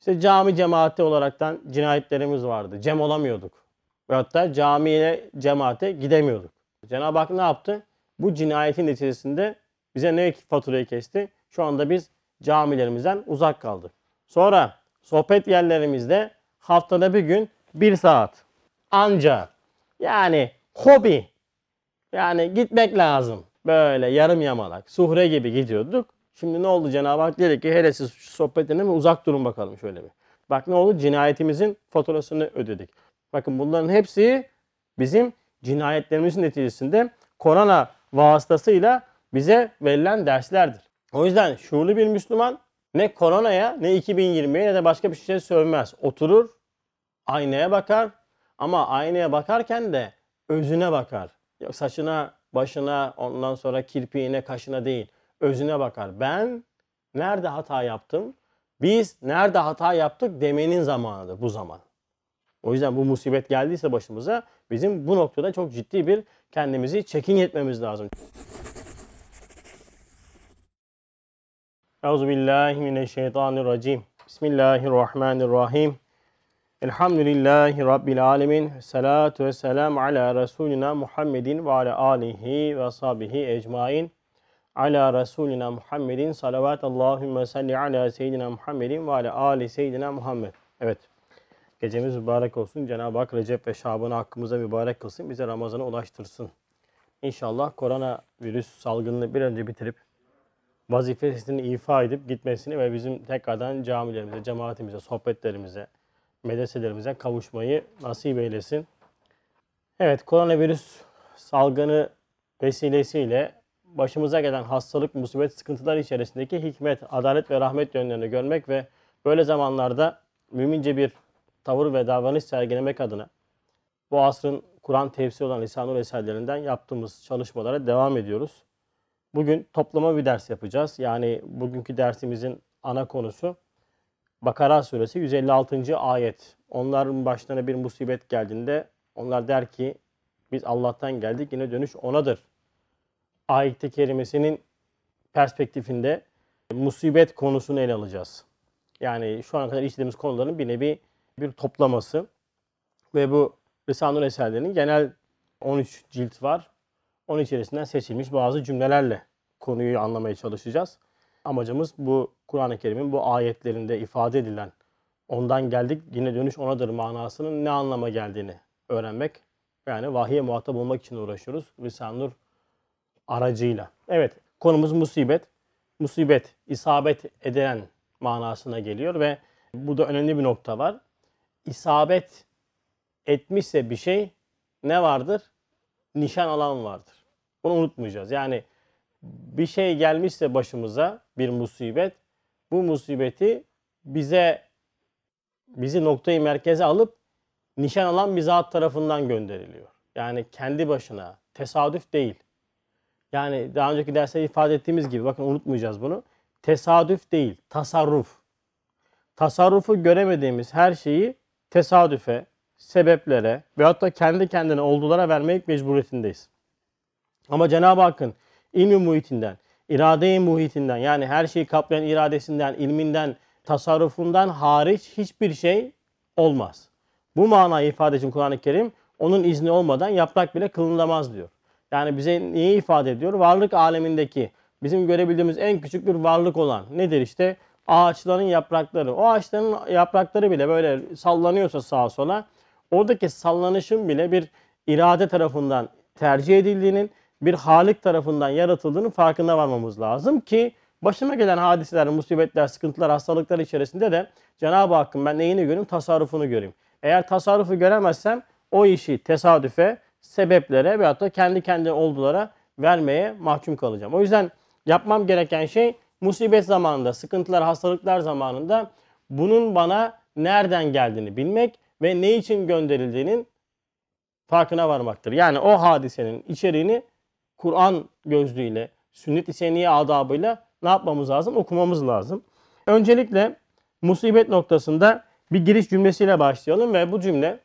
İşte cami cemaati olaraktan cinayetlerimiz vardı. Cem olamıyorduk. Ve hatta camiye, cemaate gidemiyorduk. Cenab-ı Hak ne yaptı? Bu cinayetin neticesinde bize ne faturayı kesti? Şu anda biz camilerimizden uzak kaldık. Sonra sohbet yerlerimizde haftada bir gün bir saat. Anca yani hobi. Yani gitmek lazım. Böyle yarım yamalak, suhre gibi gidiyorduk. Şimdi ne oldu Cenab-ı Hak dedi ki hele siz şu sohbetlerinden bir uzak durun bakalım şöyle bir. Bak ne oldu? Cinayetimizin faturasını ödedik. Bakın bunların hepsi bizim cinayetlerimizin neticesinde korona vasıtasıyla bize verilen derslerdir. O yüzden şuurlu bir Müslüman ne koronaya ne 2020'ye ne de başka bir şey sövmez. Oturur, aynaya bakar ama aynaya bakarken de özüne bakar. Yok saçına, başına, ondan sonra kirpiğine, kaşına değil. Özüne bakar. Ben nerede hata yaptım? Biz nerede hata yaptık demenin zamanıdır bu zaman. O yüzden bu musibet geldiyse başımıza bizim bu noktada çok ciddi bir kendimizi çekin etmemiz lazım. Euzubillahimineşşeytanirracim. Bismillahirrahmanirrahim. Elhamdülillahi Rabbil alemin. Salatu ve selamu ala Resulina Muhammedin ve ala alihi ve sahbihi ecmain. Ala Resulina Muhammedin salavatullahümme salli ala seyyidina Muhammedin ve ala ali seyyidina Muhammed. Evet. Gecemiz mübarek olsun. Cenab-ı Hak Recep ve Şaban'ı hakkımıza mübarek kılsın. Bize Ramazan'a ulaştırsın. İnşallah korona virüs salgınını bir önce bitirip vazifesini ifa edip gitmesini ve bizim tekrardan camilerimize, cemaatimize, sohbetlerimize, medreselerimize kavuşmayı nasip eylesin. Evet, koronavirüs salgını vesilesiyle başımıza gelen hastalık, musibet, sıkıntılar içerisindeki hikmet, adalet ve rahmet yönlerini görmek ve böyle zamanlarda mümince bir tavır ve davranış sergilemek adına bu asrın Kur'an tefsiri olan Lisanur eserlerinden yaptığımız çalışmalara devam ediyoruz. Bugün toplama bir ders yapacağız. Yani bugünkü dersimizin ana konusu Bakara suresi 156. ayet. Onların başlarına bir musibet geldiğinde onlar der ki biz Allah'tan geldik yine dönüş onadır. Ayet-i kerimesinin perspektifinde musibet konusunu ele alacağız. Yani şu ana kadar işlediğimiz konuların bir nevi bir toplaması ve bu Risale-i eserlerinin genel 13 cilt var. Onun içerisinden seçilmiş bazı cümlelerle konuyu anlamaya çalışacağız. Amacımız bu Kur'an-ı Kerim'in bu ayetlerinde ifade edilen ondan geldik yine dönüş onadır manasının ne anlama geldiğini öğrenmek. Yani vahiye muhatap olmak için uğraşıyoruz. Risale-i Nur aracıyla. Evet konumuz musibet. Musibet, isabet edilen manasına geliyor ve burada önemli bir nokta var. İsabet etmişse bir şey ne vardır? Nişan alan vardır. Bunu unutmayacağız. Yani bir şey gelmişse başımıza bir musibet, bu musibeti bize bizi noktayı merkeze alıp nişan alan bir zat tarafından gönderiliyor. Yani kendi başına, tesadüf değil. Yani daha önceki derste ifade ettiğimiz gibi bakın unutmayacağız bunu. Tesadüf değil, tasarruf. Tasarrufu göremediğimiz her şeyi tesadüfe, sebeplere veyahut da kendi kendine oldulara vermek mecburiyetindeyiz. Ama Cenab-ı Hakk'ın ilmi muhitinden, irade-i muhitinden yani her şeyi kaplayan iradesinden, ilminden, tasarrufundan hariç hiçbir şey olmaz. Bu manayı ifade için Kur'an-ı Kerim onun izni olmadan yaprak bile kılınamaz diyor. Yani bize neyi ifade ediyor? Varlık alemindeki bizim görebildiğimiz en küçük bir varlık olan nedir işte? Ağaçların yaprakları. O ağaçların yaprakları bile böyle sallanıyorsa sağa sola oradaki sallanışın bile bir irade tarafından tercih edildiğinin bir Halik tarafından yaratıldığının farkına varmamız lazım ki başıma gelen hadiseler, musibetler, sıkıntılar, hastalıklar içerisinde de Cenab-ı Hakk'ın ben neyini göreyim? Tasarrufunu göreyim. Eğer tasarrufu göremezsem o işi tesadüfe, sebeplere veyahut da kendi kendine oldulara vermeye mahkum kalacağım. O yüzden yapmam gereken şey musibet zamanında, sıkıntılar, hastalıklar zamanında bunun bana nereden geldiğini bilmek ve ne için gönderildiğinin farkına varmaktır. Yani o hadisenin içeriğini Kur'an gözlüğüyle, sünnet-i seniye adabıyla ne yapmamız lazım? Okumamız lazım. Öncelikle musibet noktasında bir giriş cümlesiyle başlayalım ve bu cümle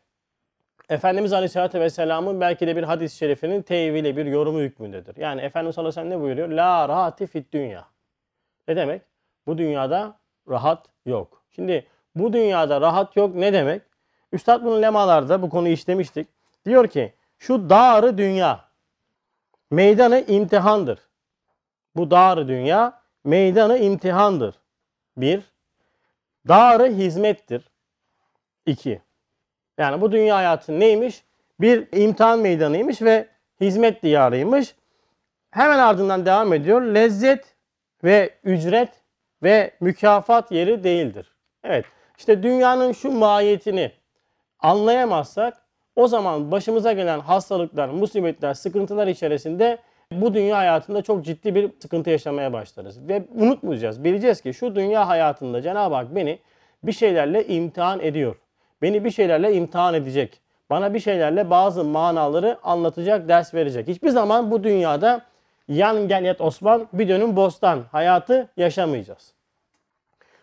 Efendimiz Aleyhisselatü Vesselam'ın belki de bir hadis-i şerifinin tevhili, bir yorumu hükmündedir. Yani Efendimiz Aleyhisselatü Vesselam ne buyuruyor? La rahati fit dünya. Ne demek? Bu dünyada rahat yok. Şimdi bu dünyada rahat yok ne demek? Üstad bunu lemalarda bu konuyu işlemiştik. Diyor ki şu dağrı dünya meydanı imtihandır. Bu dağrı dünya meydanı imtihandır. Bir. Dağrı hizmettir. İki. Yani bu dünya hayatı neymiş? Bir imtihan meydanıymış ve hizmet diyarıymış. Hemen ardından devam ediyor. Lezzet ve ücret ve mükafat yeri değildir. Evet. İşte dünyanın şu mahiyetini anlayamazsak o zaman başımıza gelen hastalıklar, musibetler, sıkıntılar içerisinde bu dünya hayatında çok ciddi bir sıkıntı yaşamaya başlarız. Ve unutmayacağız. Bileceğiz ki şu dünya hayatında Cenab-ı Hak beni bir şeylerle imtihan ediyor. Beni bir şeylerle imtihan edecek. Bana bir şeylerle bazı manaları anlatacak, ders verecek. Hiçbir zaman bu dünyada yan gel yat Osman bir dönüm bostan hayatı yaşamayacağız.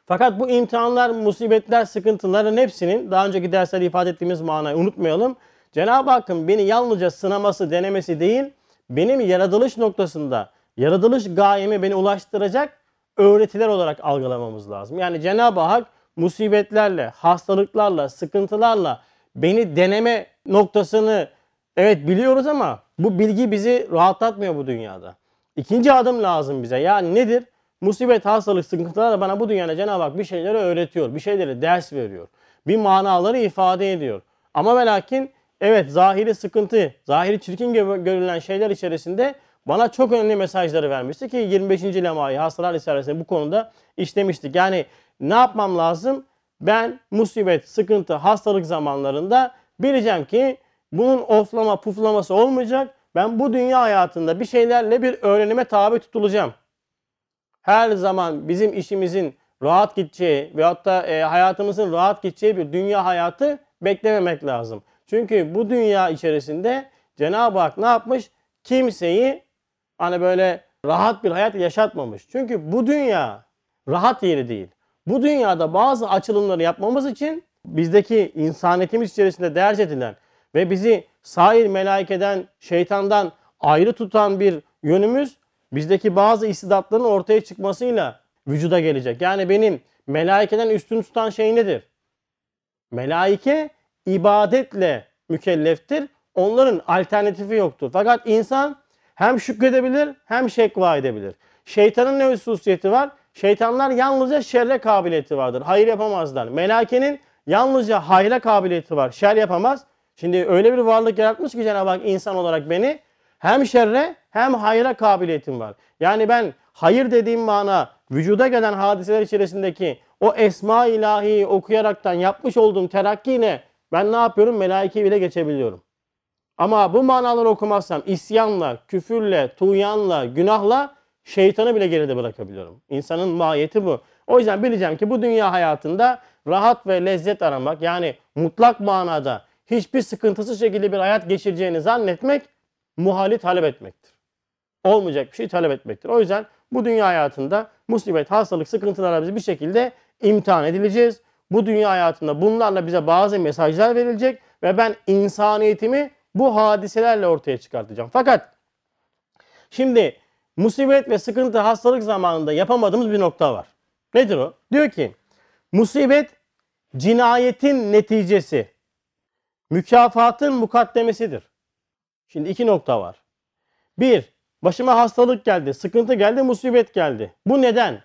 Fakat bu imtihanlar, musibetler, sıkıntıların hepsinin daha önceki derslerde ifade ettiğimiz manayı unutmayalım. Cenab-ı Hakk'ın beni yalnızca sınaması, denemesi değil, benim yaratılış noktasında, yaratılış gayemi beni ulaştıracak öğretiler olarak algılamamız lazım. Yani Cenab-ı Hak musibetlerle, hastalıklarla, sıkıntılarla beni deneme noktasını evet biliyoruz ama bu bilgi bizi rahatlatmıyor bu dünyada. İkinci adım lazım bize. Yani nedir? Musibet, hastalık, sıkıntılar da bana bu dünyada Cenab-ı Hak bir şeyleri öğretiyor. Bir şeyleri ders veriyor. Bir manaları ifade ediyor. Ama ve lakin evet zahiri sıkıntı, zahiri çirkin görülen şeyler içerisinde bana çok önemli mesajları vermişti ki 25. lemayı hastalar risalesinde bu konuda işlemiştik. Yani ne yapmam lazım? Ben musibet, sıkıntı, hastalık zamanlarında bileceğim ki bunun oflama, puflaması olmayacak. Ben bu dünya hayatında bir şeylerle bir öğrenime tabi tutulacağım. Her zaman bizim işimizin rahat gideceği ve hatta e, hayatımızın rahat gideceği bir dünya hayatı beklememek lazım. Çünkü bu dünya içerisinde Cenab-ı Hak ne yapmış? Kimseyi hani böyle rahat bir hayat yaşatmamış. Çünkü bu dünya rahat yeri değil. Bu dünyada bazı açılımları yapmamız için bizdeki insaniyetimiz içerisinde derc edilen ve bizi sair melaikeden, şeytandan ayrı tutan bir yönümüz bizdeki bazı istidatların ortaya çıkmasıyla vücuda gelecek. Yani benim melaikeden üstün tutan şey nedir? Melaike ibadetle mükelleftir. Onların alternatifi yoktur. Fakat insan hem şükredebilir hem şekva edebilir. Şeytanın ne hususiyeti var? Şeytanlar yalnızca şerre kabiliyeti vardır. Hayır yapamazlar. Melaikenin yalnızca hayra kabiliyeti var. Şer yapamaz. Şimdi öyle bir varlık yaratmış ki Cenab-ı Hak insan olarak beni hem şerre hem hayra kabiliyetim var. Yani ben hayır dediğim mana vücuda gelen hadiseler içerisindeki o esma ilahi okuyaraktan yapmış olduğum terakkiyle ben ne yapıyorum? Melaikeyi bile geçebiliyorum. Ama bu manaları okumazsam isyanla, küfürle, tuğyanla, günahla şeytanı bile geride bırakabiliyorum. İnsanın mahiyeti bu. O yüzden bileceğim ki bu dünya hayatında rahat ve lezzet aramak yani mutlak manada hiçbir sıkıntısı şekilde bir hayat geçireceğini zannetmek muhali talep etmektir. Olmayacak bir şey talep etmektir. O yüzden bu dünya hayatında musibet, hastalık, sıkıntılarla biz bir şekilde imtihan edileceğiz. Bu dünya hayatında bunlarla bize bazı mesajlar verilecek ve ben insaniyetimi bu hadiselerle ortaya çıkartacağım. Fakat şimdi musibet ve sıkıntı hastalık zamanında yapamadığımız bir nokta var. Nedir o? Diyor ki musibet cinayetin neticesi, mükafatın mukaddemesidir. Şimdi iki nokta var. Bir, başıma hastalık geldi, sıkıntı geldi, musibet geldi. Bu neden?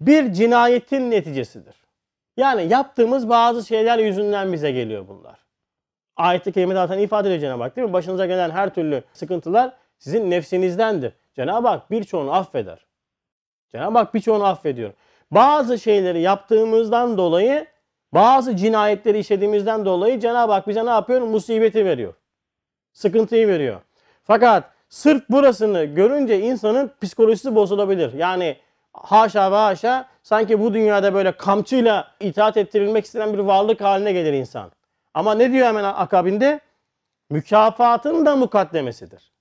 Bir cinayetin neticesidir. Yani yaptığımız bazı şeyler yüzünden bize geliyor bunlar. Ayet-i Kerime zaten ifade Cenab-ı Hak değil mi? Başınıza gelen her türlü sıkıntılar sizin nefsinizdendir. Cenab-ı Hak birçoğunu affeder. Cenab-ı Hak birçoğunu affediyor. Bazı şeyleri yaptığımızdan dolayı, bazı cinayetleri işlediğimizden dolayı Cenab-ı Hak bize ne yapıyor? Musibeti veriyor. Sıkıntıyı veriyor. Fakat sırf burasını görünce insanın psikolojisi bozulabilir. Yani haşa ve haşa sanki bu dünyada böyle kamçıyla itaat ettirilmek istenen bir varlık haline gelir insan. Ama ne diyor hemen akabinde? Mükafatın da mukaddemesidir.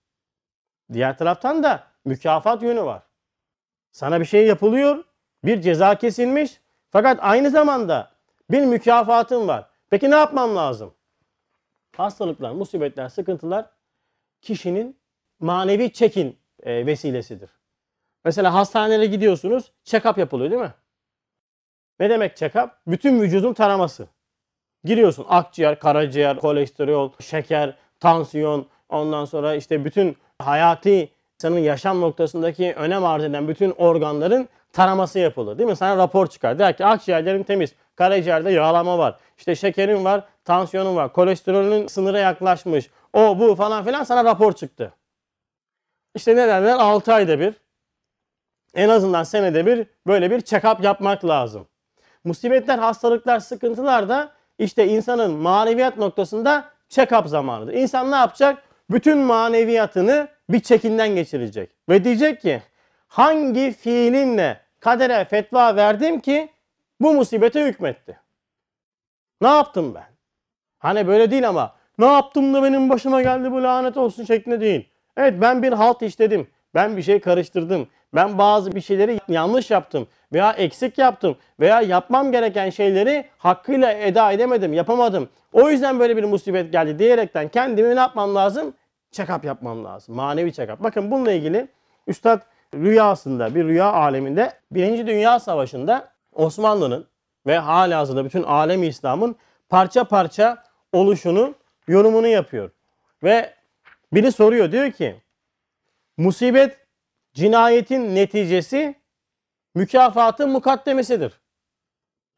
Diğer taraftan da mükafat yönü var. Sana bir şey yapılıyor, bir ceza kesilmiş fakat aynı zamanda bir mükafatın var. Peki ne yapmam lazım? Hastalıklar, musibetler, sıkıntılar kişinin manevi çekin e, vesilesidir. Mesela hastanelere gidiyorsunuz, check-up yapılıyor değil mi? Ne demek check-up? Bütün vücudun taraması. Giriyorsun akciğer, karaciğer, kolesterol, şeker, tansiyon, ondan sonra işte bütün hayati insanın yaşam noktasındaki önem arz eden bütün organların taraması yapılır. Değil mi? Sana rapor çıkar. Der ki akciğerlerin temiz, karaciğerde yağlama var, işte şekerin var, tansiyonun var, kolesterolün sınıra yaklaşmış, o bu falan filan sana rapor çıktı. İşte ne derler? 6 ayda bir, en azından senede bir böyle bir check-up yapmak lazım. Musibetler, hastalıklar, sıkıntılar da işte insanın maneviyat noktasında check-up zamanıdır. İnsan ne yapacak? Bütün maneviyatını bir çekinden geçirecek. Ve diyecek ki hangi fiilinle kadere fetva verdim ki bu musibete hükmetti? Ne yaptım ben? Hani böyle değil ama ne yaptım da benim başıma geldi bu lanet olsun şeklinde değil. Evet ben bir halt işledim. Ben bir şey karıştırdım. Ben bazı bir şeyleri yanlış yaptım veya eksik yaptım veya yapmam gereken şeyleri hakkıyla eda edemedim, yapamadım. O yüzden böyle bir musibet geldi diyerekten kendimi ne yapmam lazım? Check-up yapmam lazım. Manevi check-up. Bakın bununla ilgili Üstad rüyasında, bir rüya aleminde Birinci Dünya Savaşı'nda Osmanlı'nın ve halihazırda bütün alemi İslam'ın parça parça oluşunu, yorumunu yapıyor. Ve biri soruyor diyor ki musibet cinayetin neticesi mükafatın mukaddemesidir.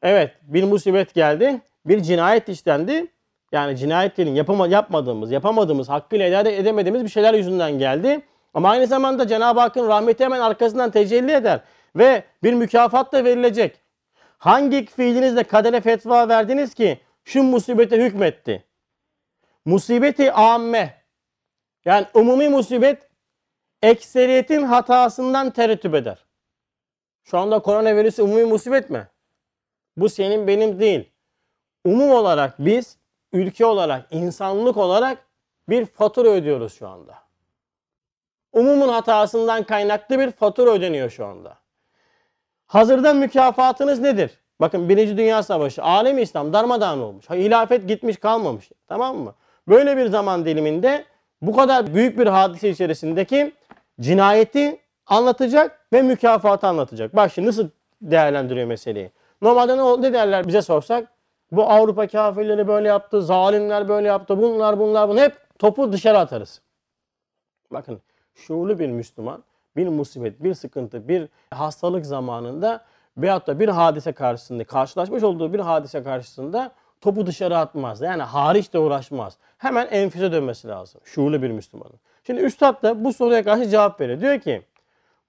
Evet bir musibet geldi. Bir cinayet işlendi. Yani cinayetlerin yapama, yapmadığımız, yapamadığımız, hakkıyla eda edemediğimiz bir şeyler yüzünden geldi. Ama aynı zamanda Cenab-ı Hakk'ın rahmeti hemen arkasından tecelli eder. Ve bir mükafat da verilecek. Hangi fiilinizle kadere fetva verdiniz ki şu musibete hükmetti? Musibeti amme. Yani umumi musibet ekseriyetin hatasından terettüp eder. Şu anda koronavirüs umumi musibet mi? Bu senin benim değil. Umum olarak biz ülke olarak, insanlık olarak bir fatura ödüyoruz şu anda. Umumun hatasından kaynaklı bir fatura ödeniyor şu anda. Hazırda mükafatınız nedir? Bakın Birinci Dünya Savaşı, alem İslam darmadağın olmuş. Hilafet gitmiş kalmamış. Tamam mı? Böyle bir zaman diliminde bu kadar büyük bir hadise içerisindeki cinayeti anlatacak ve mükafatı anlatacak. Bak şimdi nasıl değerlendiriyor meseleyi. Normalde ne, ne derler bize sorsak? Bu Avrupa kafirleri böyle yaptı, zalimler böyle yaptı, bunlar bunlar bunu hep topu dışarı atarız. Bakın şuurlu bir Müslüman bir musibet, bir sıkıntı, bir hastalık zamanında veyahut da bir hadise karşısında, karşılaşmış olduğu bir hadise karşısında topu dışarı atmaz. Yani hariç de uğraşmaz. Hemen enfüze dönmesi lazım. Şuurlu bir Müslümanın. Şimdi Üstad da bu soruya karşı cevap veriyor. Diyor ki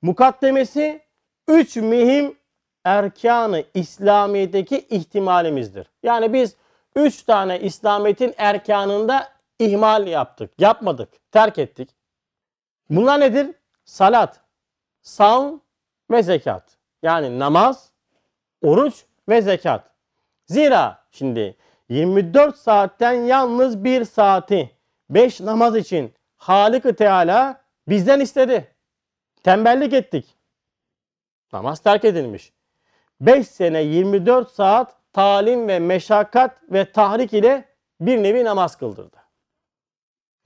mukaddemesi üç mühim erkanı İslamiyet'teki ihtimalimizdir. Yani biz üç tane İslamiyet'in erkanında ihmal yaptık, yapmadık, terk ettik. Bunlar nedir? Salat, savm ve zekat. Yani namaz, oruç ve zekat. Zira şimdi 24 saatten yalnız bir saati 5 namaz için Halık-ı Teala bizden istedi. Tembellik ettik. Namaz terk edilmiş. 5 sene 24 saat talim ve meşakkat ve tahrik ile bir nevi namaz kıldırdı.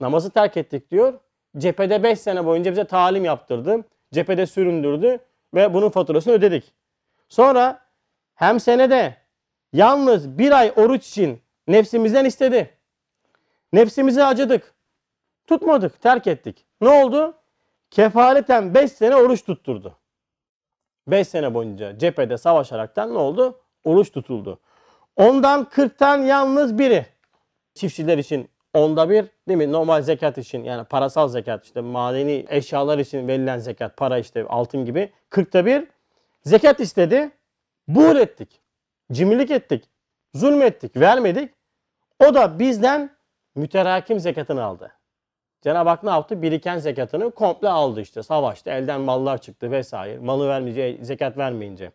Namazı terk ettik diyor. Cephede 5 sene boyunca bize talim yaptırdı. Cephede süründürdü ve bunun faturasını ödedik. Sonra hem senede yalnız bir ay oruç için nefsimizden istedi. Nefsimizi acıdık. Tutmadık, terk ettik. Ne oldu? Kefaleten 5 sene oruç tutturdu. 5 sene boyunca cephede savaşaraktan ne oldu? Oruç tutuldu. Ondan 40'tan yalnız biri. Çiftçiler için onda bir değil mi? Normal zekat için yani parasal zekat işte madeni eşyalar için verilen zekat para işte altın gibi 40'ta bir zekat istedi. Buğul ettik. Cimrilik ettik. Zulmettik. Vermedik. O da bizden müterakim zekatını aldı. Cenab-ı Hak ne yaptı? Biriken zekatını komple aldı işte. Savaştı. Elden mallar çıktı vesaire. Malı vermeyince, zekat vermeyince.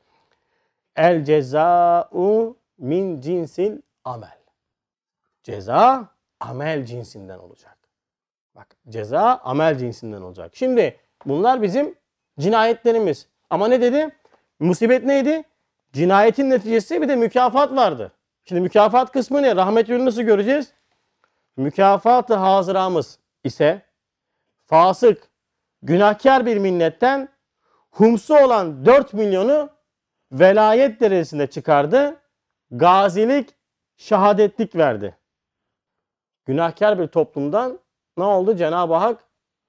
El ceza'u min cinsil amel. Ceza amel cinsinden olacak. Bak ceza amel cinsinden olacak. Şimdi bunlar bizim cinayetlerimiz. Ama ne dedi? Musibet neydi? Cinayetin neticesi bir de mükafat vardı. Şimdi mükafat kısmı ne? Rahmet yönünü nasıl göreceğiz? Mükafatı hazıramız ise fasık, günahkar bir milletten humsu olan 4 milyonu velayet derecesinde çıkardı. Gazilik, şehadetlik verdi. Günahkar bir toplumdan ne oldu? Cenab-ı Hak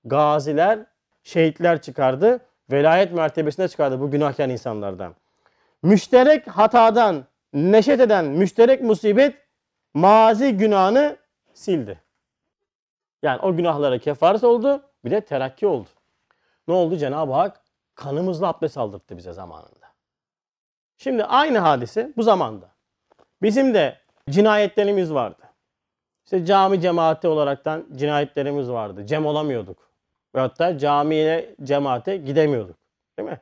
gaziler, şehitler çıkardı. Velayet mertebesine çıkardı bu günahkar insanlardan. Müşterek hatadan neşet eden müşterek musibet mazi günahını sildi. Yani o günahlara kefaret oldu bir de terakki oldu. Ne oldu? Cenab-ı Hak kanımızla abdest aldırttı bize zamanında. Şimdi aynı hadise bu zamanda. Bizim de cinayetlerimiz vardı. İşte cami cemaati olaraktan cinayetlerimiz vardı. Cem olamıyorduk. Ve hatta camiye, cemaate gidemiyorduk. Değil mi?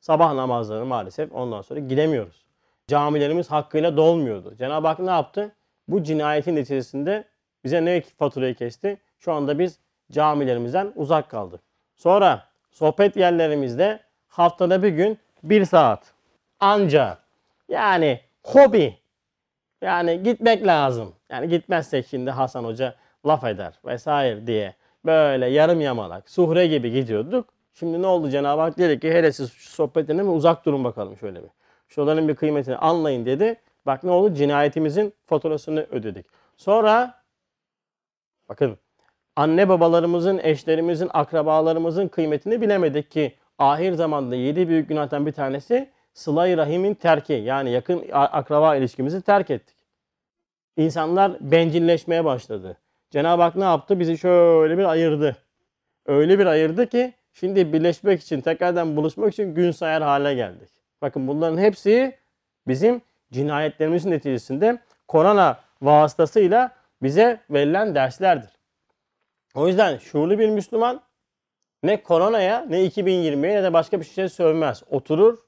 Sabah namazları maalesef ondan sonra gidemiyoruz. Camilerimiz hakkıyla dolmuyordu. Cenab-ı Hak ne yaptı? Bu cinayetin neticesinde bize ne faturayı kesti? Şu anda biz camilerimizden uzak kaldık. Sonra sohbet yerlerimizde haftada bir gün bir saat. Anca yani hobi yani gitmek lazım. Yani gitmezsek şimdi Hasan Hoca laf eder vesaire diye böyle yarım yamalak suhre gibi gidiyorduk. Şimdi ne oldu Cenab-ı Hak dedi ki hele siz şu sohbetten mi uzak durun bakalım şöyle bir. Şuraların bir kıymetini anlayın dedi. Bak ne oldu cinayetimizin faturasını ödedik. Sonra bakın anne babalarımızın, eşlerimizin, akrabalarımızın kıymetini bilemedik ki ahir zamanda yedi büyük günahtan bir tanesi sıla rahimin terki yani yakın akraba ilişkimizi terk ettik. İnsanlar bencilleşmeye başladı. Cenab-ı Hak ne yaptı? Bizi şöyle bir ayırdı. Öyle bir ayırdı ki şimdi birleşmek için, tekrardan buluşmak için gün sayar hale geldik. Bakın bunların hepsi bizim cinayetlerimizin neticesinde korona vasıtasıyla bize verilen derslerdir. O yüzden şuurlu bir Müslüman ne koronaya ne 2020'ye ne de başka bir şey sövmez. Oturur,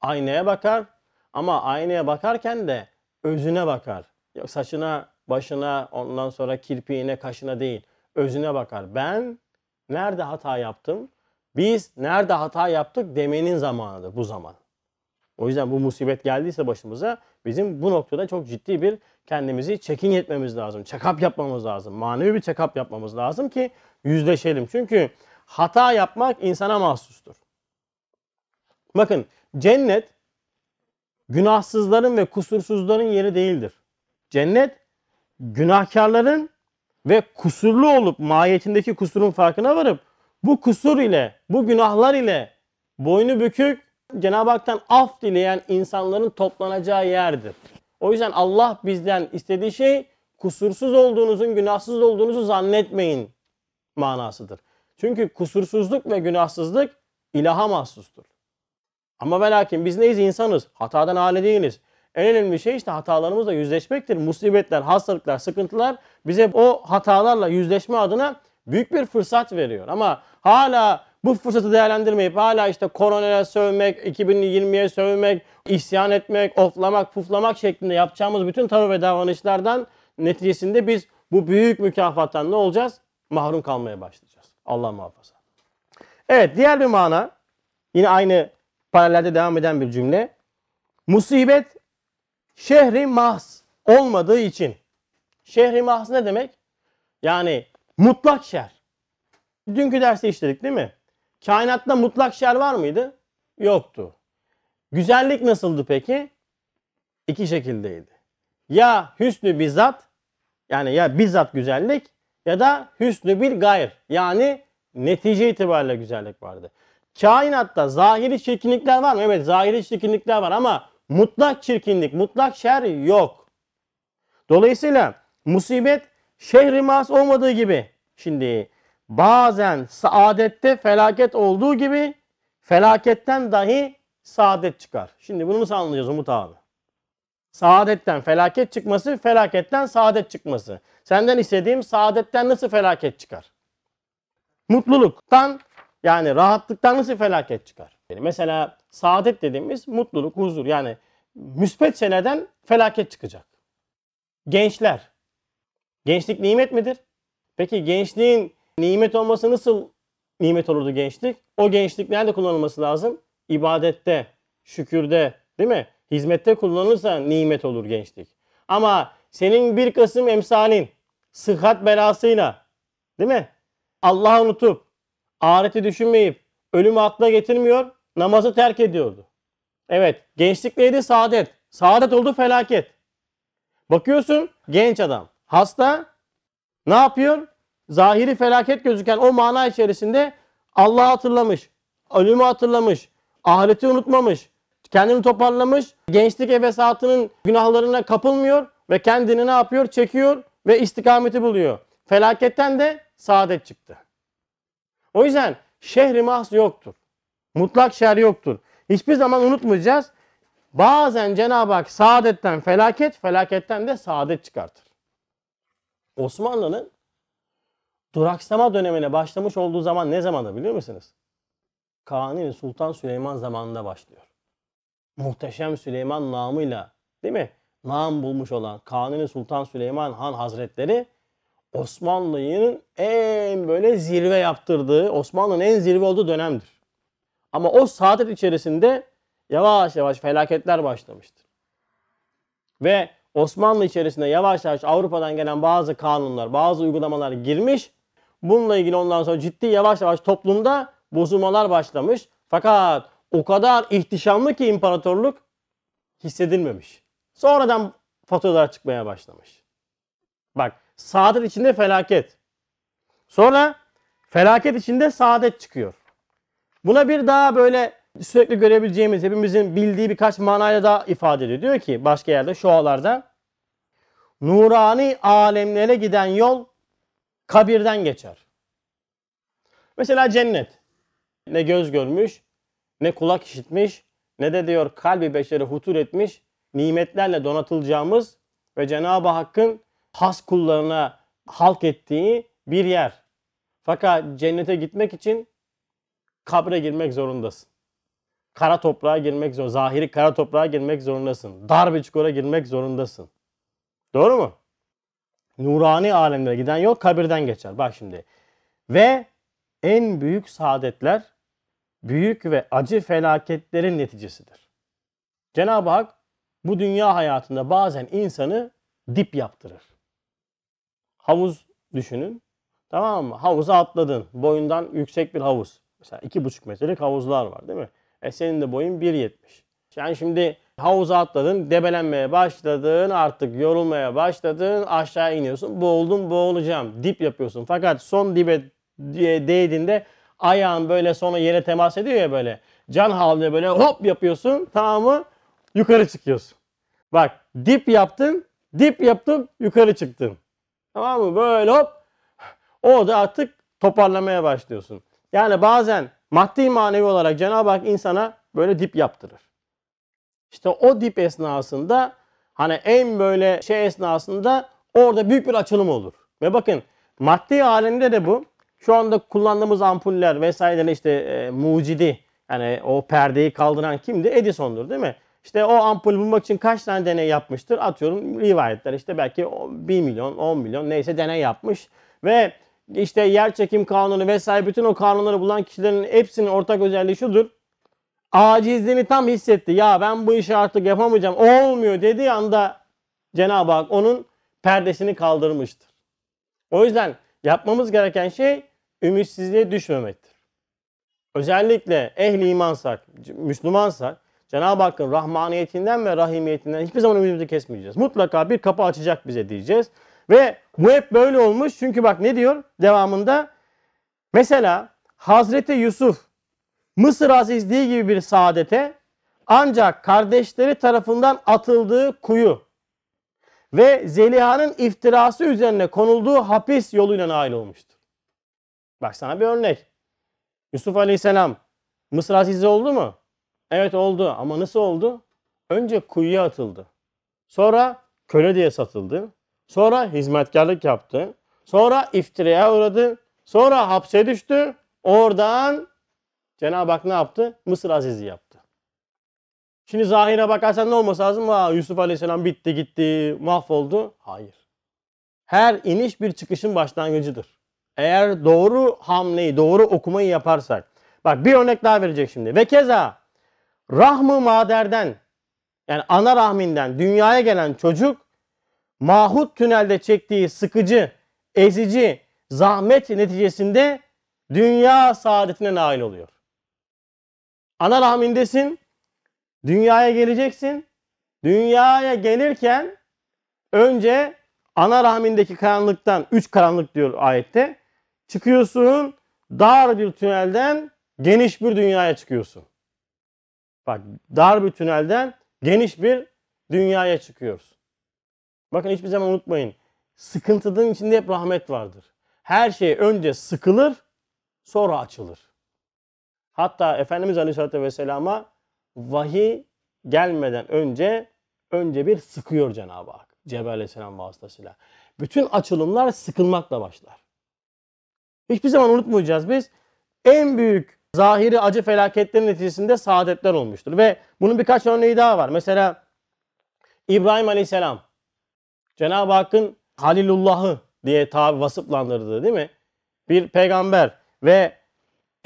aynaya bakar ama aynaya bakarken de özüne bakar. Yok saçına, başına, ondan sonra kirpiğine, kaşına değil. Özüne bakar. Ben nerede hata yaptım? Biz nerede hata yaptık demenin zamanıdır bu zaman. O yüzden bu musibet geldiyse başımıza bizim bu noktada çok ciddi bir kendimizi çekin etmemiz lazım. Check-up yapmamız lazım. Manevi bir check-up yapmamız lazım ki yüzleşelim. Çünkü hata yapmak insana mahsustur. Bakın cennet günahsızların ve kusursuzların yeri değildir. Cennet günahkarların ve kusurlu olup mahiyetindeki kusurun farkına varıp bu kusur ile, bu günahlar ile boynu bükük Cenab-ı Hak'tan af dileyen insanların toplanacağı yerdir. O yüzden Allah bizden istediği şey kusursuz olduğunuzun, günahsız olduğunuzu zannetmeyin manasıdır. Çünkü kusursuzluk ve günahsızlık ilaha mahsustur. Ama ve lakin biz neyiz? insanız. Hatadan hale değiliz. En önemli şey işte hatalarımızla yüzleşmektir. Musibetler, hastalıklar, sıkıntılar bize o hatalarla yüzleşme adına büyük bir fırsat veriyor. Ama hala bu fırsatı değerlendirmeyip hala işte koronaya sövmek, 2020'ye sövmek, isyan etmek, oflamak, puflamak şeklinde yapacağımız bütün tavır ve davranışlardan neticesinde biz bu büyük mükafattan ne olacağız? Mahrum kalmaya başlayacağız. Allah muhafaza. Evet diğer bir mana yine aynı paralelde devam eden bir cümle. Musibet şehri mahz olmadığı için. Şehri mahz ne demek? Yani mutlak şer. Dünkü dersi işledik değil mi? Kainatta mutlak şer var mıydı? Yoktu. Güzellik nasıldı peki? İki şekildeydi. Ya hüsnü bizzat yani ya bizzat güzellik ya da hüsnü bir gayr yani netice itibariyle güzellik vardı. Kainatta zahiri çirkinlikler var mı? Evet zahiri çirkinlikler var ama mutlak çirkinlik, mutlak şer yok. Dolayısıyla musibet şehri mas olmadığı gibi şimdi bazen saadette felaket olduğu gibi felaketten dahi saadet çıkar. Şimdi bunu nasıl anlayacağız Umut abi? Saadetten felaket çıkması, felaketten saadet çıkması. Senden istediğim saadetten nasıl felaket çıkar? Mutluluktan yani rahatlıktan nasıl felaket çıkar? Yani mesela saadet dediğimiz mutluluk, huzur yani müspet şeylerden felaket çıkacak. Gençler. Gençlik nimet midir? Peki gençliğin nimet olması nasıl nimet olurdu gençlik? O gençlik nerede kullanılması lazım? İbadette, şükürde, değil mi? Hizmette kullanılırsa nimet olur gençlik. Ama senin bir kısım emsalin sıhhat belasıyla, değil mi? Allah'ı unutup, ahireti düşünmeyip, ölümü akla getirmiyor, namazı terk ediyordu. Evet. Gençlik neydi? Saadet. Saadet oldu felaket. Bakıyorsun genç adam. Hasta. Ne yapıyor? Zahiri felaket gözüken o mana içerisinde Allah'ı hatırlamış. Ölümü hatırlamış. Ahireti unutmamış. Kendini toparlamış. Gençlik evesatının günahlarına kapılmıyor. Ve kendini ne yapıyor? Çekiyor ve istikameti buluyor. Felaketten de saadet çıktı. O yüzden şehri mahs yoktur. Mutlak şer yoktur. Hiçbir zaman unutmayacağız. Bazen Cenab-ı Hak saadetten felaket, felaketten de saadet çıkartır. Osmanlı'nın duraksama dönemine başlamış olduğu zaman ne zamandı biliyor musunuz? Kanuni Sultan Süleyman zamanında başlıyor. Muhteşem Süleyman namıyla değil mi? Nam bulmuş olan Kanuni Sultan Süleyman Han Hazretleri Osmanlı'nın en böyle zirve yaptırdığı, Osmanlı'nın en zirve olduğu dönemdir. Ama o saadet içerisinde yavaş yavaş felaketler başlamıştır. Ve Osmanlı içerisinde yavaş yavaş Avrupa'dan gelen bazı kanunlar, bazı uygulamalar girmiş. Bununla ilgili ondan sonra ciddi yavaş yavaş toplumda bozulmalar başlamış. Fakat o kadar ihtişamlı ki imparatorluk hissedilmemiş. Sonradan faturalar çıkmaya başlamış. Bak saadet içinde felaket. Sonra felaket içinde saadet çıkıyor. Buna bir daha böyle sürekli görebileceğimiz, hepimizin bildiği birkaç manayla daha ifade ediyor. Diyor ki başka yerde şualarda nurani alemlere giden yol kabirden geçer. Mesela cennet. Ne göz görmüş, ne kulak işitmiş, ne de diyor kalbi beşeri hutur etmiş nimetlerle donatılacağımız ve Cenab-ı Hakk'ın has kullarına halk ettiği bir yer. Fakat cennete gitmek için kabre girmek zorundasın. Kara toprağa girmek zor, zahiri kara toprağa girmek zorundasın. Dar bir çukura girmek zorundasın. Doğru mu? Nurani alemlere giden yol kabirden geçer. Bak şimdi. Ve en büyük saadetler büyük ve acı felaketlerin neticesidir. Cenab-ı Hak bu dünya hayatında bazen insanı dip yaptırır. Havuz düşünün. Tamam mı? Havuza atladın. Boyundan yüksek bir havuz. Mesela iki buçuk metrelik havuzlar var değil mi? E senin de boyun 1.70. Yani şimdi havuza atladın, debelenmeye başladın, artık yorulmaya başladın, aşağı iniyorsun. Boğuldum, boğulacağım. Dip yapıyorsun. Fakat son dibe değdiğinde ayağın böyle sonra yere temas ediyor ya böyle. Can havlıyor böyle hop yapıyorsun tamam mı? Yukarı çıkıyorsun. Bak dip yaptın, dip yaptın, yukarı çıktın. Tamam mı? Böyle hop. Orada artık toparlamaya başlıyorsun. Yani bazen maddi manevi olarak Cenab-ı Hak insana böyle dip yaptırır. İşte o dip esnasında hani en böyle şey esnasında orada büyük bir açılım olur. Ve bakın maddi alemde de bu. Şu anda kullandığımız ampuller vesaireler işte e, mucidi yani o perdeyi kaldıran kimdi? Edison'dur değil mi? İşte o ampul bulmak için kaç tane deney yapmıştır? Atıyorum rivayetler işte belki 1 milyon, 10 milyon neyse deney yapmış. Ve işte yer çekim kanunu vesaire bütün o kanunları bulan kişilerin hepsinin ortak özelliği şudur. Acizliğini tam hissetti. Ya ben bu işi artık yapamayacağım. Olmuyor dediği anda Cenab-ı Hak onun perdesini kaldırmıştır. O yüzden yapmamız gereken şey ümitsizliğe düşmemektir. Özellikle ehli imansak, Müslümansak Cenab-ı Hakk'ın rahmaniyetinden ve rahimiyetinden hiçbir zaman ümidimizi kesmeyeceğiz. Mutlaka bir kapı açacak bize diyeceğiz. Ve bu hep böyle olmuş. Çünkü bak ne diyor devamında? Mesela Hazreti Yusuf Mısır azizliği gibi bir saadete ancak kardeşleri tarafından atıldığı kuyu ve Zeliha'nın iftirası üzerine konulduğu hapis yoluyla nail olmuştur. Bak sana bir örnek. Yusuf Aleyhisselam Mısır azizi oldu mu? Evet oldu ama nasıl oldu? Önce kuyuya atıldı. Sonra köle diye satıldı. Sonra hizmetkarlık yaptı. Sonra iftiraya uğradı. Sonra hapse düştü. Oradan Cenab-ı Hak ne yaptı? Mısır azizi yaptı. Şimdi zahire bakarsan ne olması lazım? Aa, Yusuf Aleyhisselam bitti gitti mahvoldu. Hayır. Her iniş bir çıkışın başlangıcıdır. Eğer doğru hamleyi, doğru okumayı yaparsak. Bak bir örnek daha verecek şimdi. Ve keza rahmı maderden yani ana rahminden dünyaya gelen çocuk mahut tünelde çektiği sıkıcı, ezici, zahmet neticesinde dünya saadetine nail oluyor. Ana rahmindesin, Dünyaya geleceksin. Dünyaya gelirken önce ana rahmindeki karanlıktan, üç karanlık diyor ayette. Çıkıyorsun, dar bir tünelden geniş bir dünyaya çıkıyorsun. Bak dar bir tünelden geniş bir dünyaya çıkıyoruz. Bakın hiçbir zaman unutmayın. Sıkıntının içinde hep rahmet vardır. Her şey önce sıkılır, sonra açılır. Hatta Efendimiz Aleyhisselatü Vesselam'a vahiy gelmeden önce önce bir sıkıyor Cenab-ı Hak. Cebrail Aleyhisselam vasıtasıyla. Bütün açılımlar sıkılmakla başlar. Hiçbir zaman unutmayacağız biz. En büyük zahiri acı felaketlerin neticesinde saadetler olmuştur. Ve bunun birkaç örneği daha var. Mesela İbrahim Aleyhisselam Cenab-ı Hakk'ın Halilullah'ı diye tabi vasıflandırdığı değil mi? Bir peygamber ve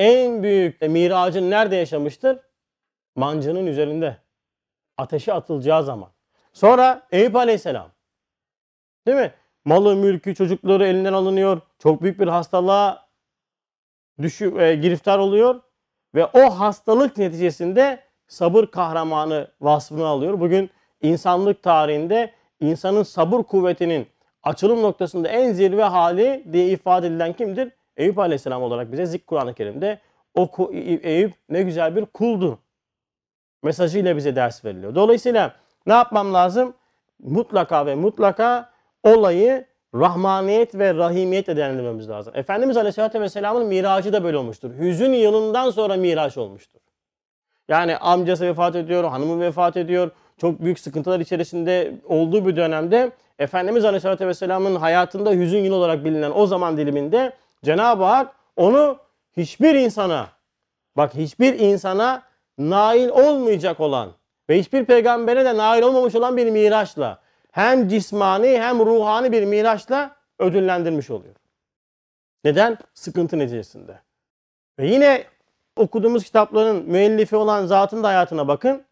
en büyük miracını nerede yaşamıştır? Mancının üzerinde. Ateşe atılacağı zaman. Sonra Eyüp Aleyhisselam. Değil mi? Malı, mülkü, çocukları elinden alınıyor. Çok büyük bir hastalığa düşü, e, giriftar oluyor. Ve o hastalık neticesinde sabır kahramanı vasfını alıyor. Bugün insanlık tarihinde insanın sabır kuvvetinin açılım noktasında en zirve hali diye ifade edilen kimdir? Eyüp Aleyhisselam olarak bize zik Kur'an-ı Kerim'de o Eyüp ne güzel bir kuldu. Mesajıyla bize ders veriliyor. Dolayısıyla ne yapmam lazım? Mutlaka ve mutlaka olayı rahmaniyet ve rahimiyetle değerlendirmemiz lazım. Efendimiz Aleyhisselatü Vesselam'ın miracı da böyle olmuştur. Hüzün yılından sonra miraç olmuştur. Yani amcası vefat ediyor, hanımı vefat ediyor. Çok büyük sıkıntılar içerisinde olduğu bir dönemde Efendimiz Aleyhisselatü Vesselam'ın hayatında hüzün yıl olarak bilinen o zaman diliminde Cenab-ı Hak onu hiçbir insana bak hiçbir insana nail olmayacak olan ve hiçbir peygambere de nail olmamış olan bir miraçla hem cismani hem ruhani bir miraçla ödüllendirmiş oluyor. Neden? Sıkıntı neticesinde. Ve yine okuduğumuz kitapların müellifi olan zatın da hayatına bakın.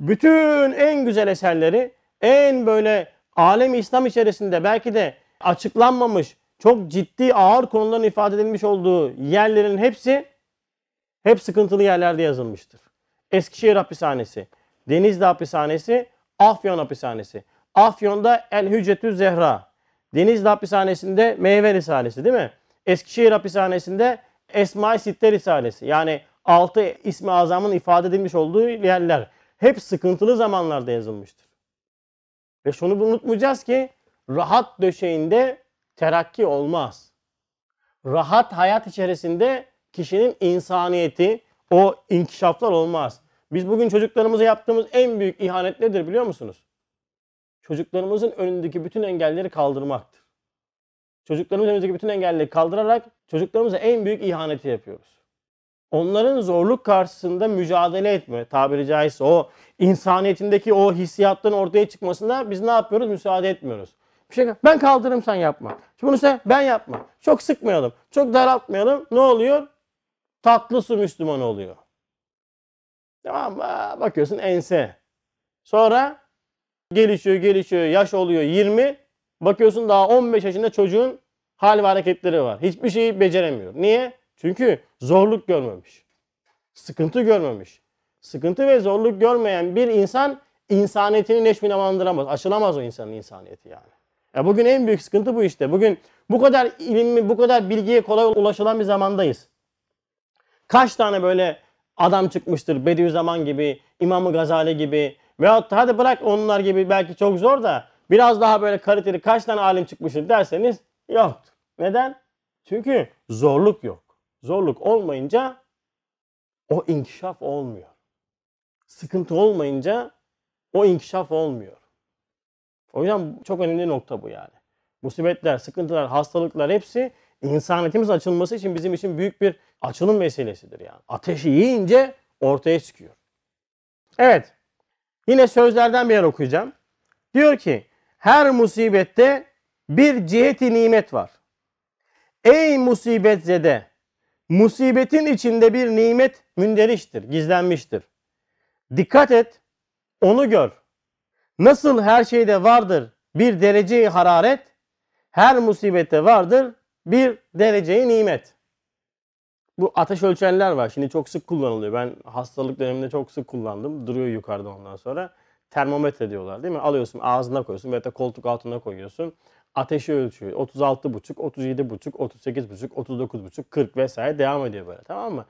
Bütün en güzel eserleri en böyle alem İslam içerisinde belki de açıklanmamış çok ciddi ağır konuların ifade edilmiş olduğu yerlerin hepsi hep sıkıntılı yerlerde yazılmıştır. Eskişehir hapishanesi, Denizli hapishanesi, Afyon hapishanesi. Afyon'da El Hücretü Zehra. Denizli hapishanesinde Meyve Risalesi değil mi? Eskişehir hapishanesinde Esma-i Sitte Risalesi. Yani altı ismi azamın ifade edilmiş olduğu yerler. Hep sıkıntılı zamanlarda yazılmıştır. Ve şunu unutmayacağız ki rahat döşeğinde terakki olmaz. Rahat hayat içerisinde kişinin insaniyeti, o inkişaflar olmaz. Biz bugün çocuklarımıza yaptığımız en büyük ihanet nedir biliyor musunuz? Çocuklarımızın önündeki bütün engelleri kaldırmaktır. Çocuklarımızın önündeki bütün engelleri kaldırarak çocuklarımıza en büyük ihaneti yapıyoruz. Onların zorluk karşısında mücadele etme tabiri caizse o insaniyetindeki o hissiyatların ortaya çıkmasında biz ne yapıyoruz? Müsaade etmiyoruz. Bir şey ben kaldırırım sen yapma. Şimdi bunu ise ben yapma. Çok sıkmayalım. Çok daraltmayalım. Ne oluyor? Tatlı su Müslüman oluyor. Tamam mı? Bakıyorsun ense. Sonra gelişiyor gelişiyor. Yaş oluyor 20. Bakıyorsun daha 15 yaşında çocuğun hal ve hareketleri var. Hiçbir şeyi beceremiyor. Niye? Çünkü zorluk görmemiş. Sıkıntı görmemiş. Sıkıntı ve zorluk görmeyen bir insan insaniyetini neşminalandıramaz. Aşılamaz o insanın insaniyeti yani. Ya bugün en büyük sıkıntı bu işte. Bugün bu kadar ilim, bu kadar bilgiye kolay ulaşılan bir zamandayız. Kaç tane böyle adam çıkmıştır Bediüzzaman gibi, İmam-ı Gazali gibi veyahut hadi bırak onlar gibi belki çok zor da biraz daha böyle kaliteli kaç tane alim çıkmıştır derseniz yoktur. Neden? Çünkü zorluk yok. Zorluk olmayınca o inkişaf olmuyor. Sıkıntı olmayınca o inkişaf olmuyor. O yüzden çok önemli nokta bu yani. Musibetler, sıkıntılar, hastalıklar hepsi insaniyetimiz açılması için bizim için büyük bir açılım meselesidir yani. Ateşi yiyince ortaya çıkıyor. Evet. Yine sözlerden bir yer okuyacağım. Diyor ki her musibette bir ciheti nimet var. Ey musibet zede musibetin içinde bir nimet münderiştir, gizlenmiştir. Dikkat et, onu gör. Nasıl her şeyde vardır bir dereceyi hararet, her musibette vardır bir dereceyi nimet. Bu ateş ölçerler var. Şimdi çok sık kullanılıyor. Ben hastalık döneminde çok sık kullandım. Duruyor yukarıda ondan sonra. Termometre diyorlar değil mi? Alıyorsun ağzına koyuyorsun veya da koltuk altına koyuyorsun. Ateşi ölçüyor. 36,5, 37,5, 38,5, 39,5, 40 vesaire devam ediyor böyle tamam mı?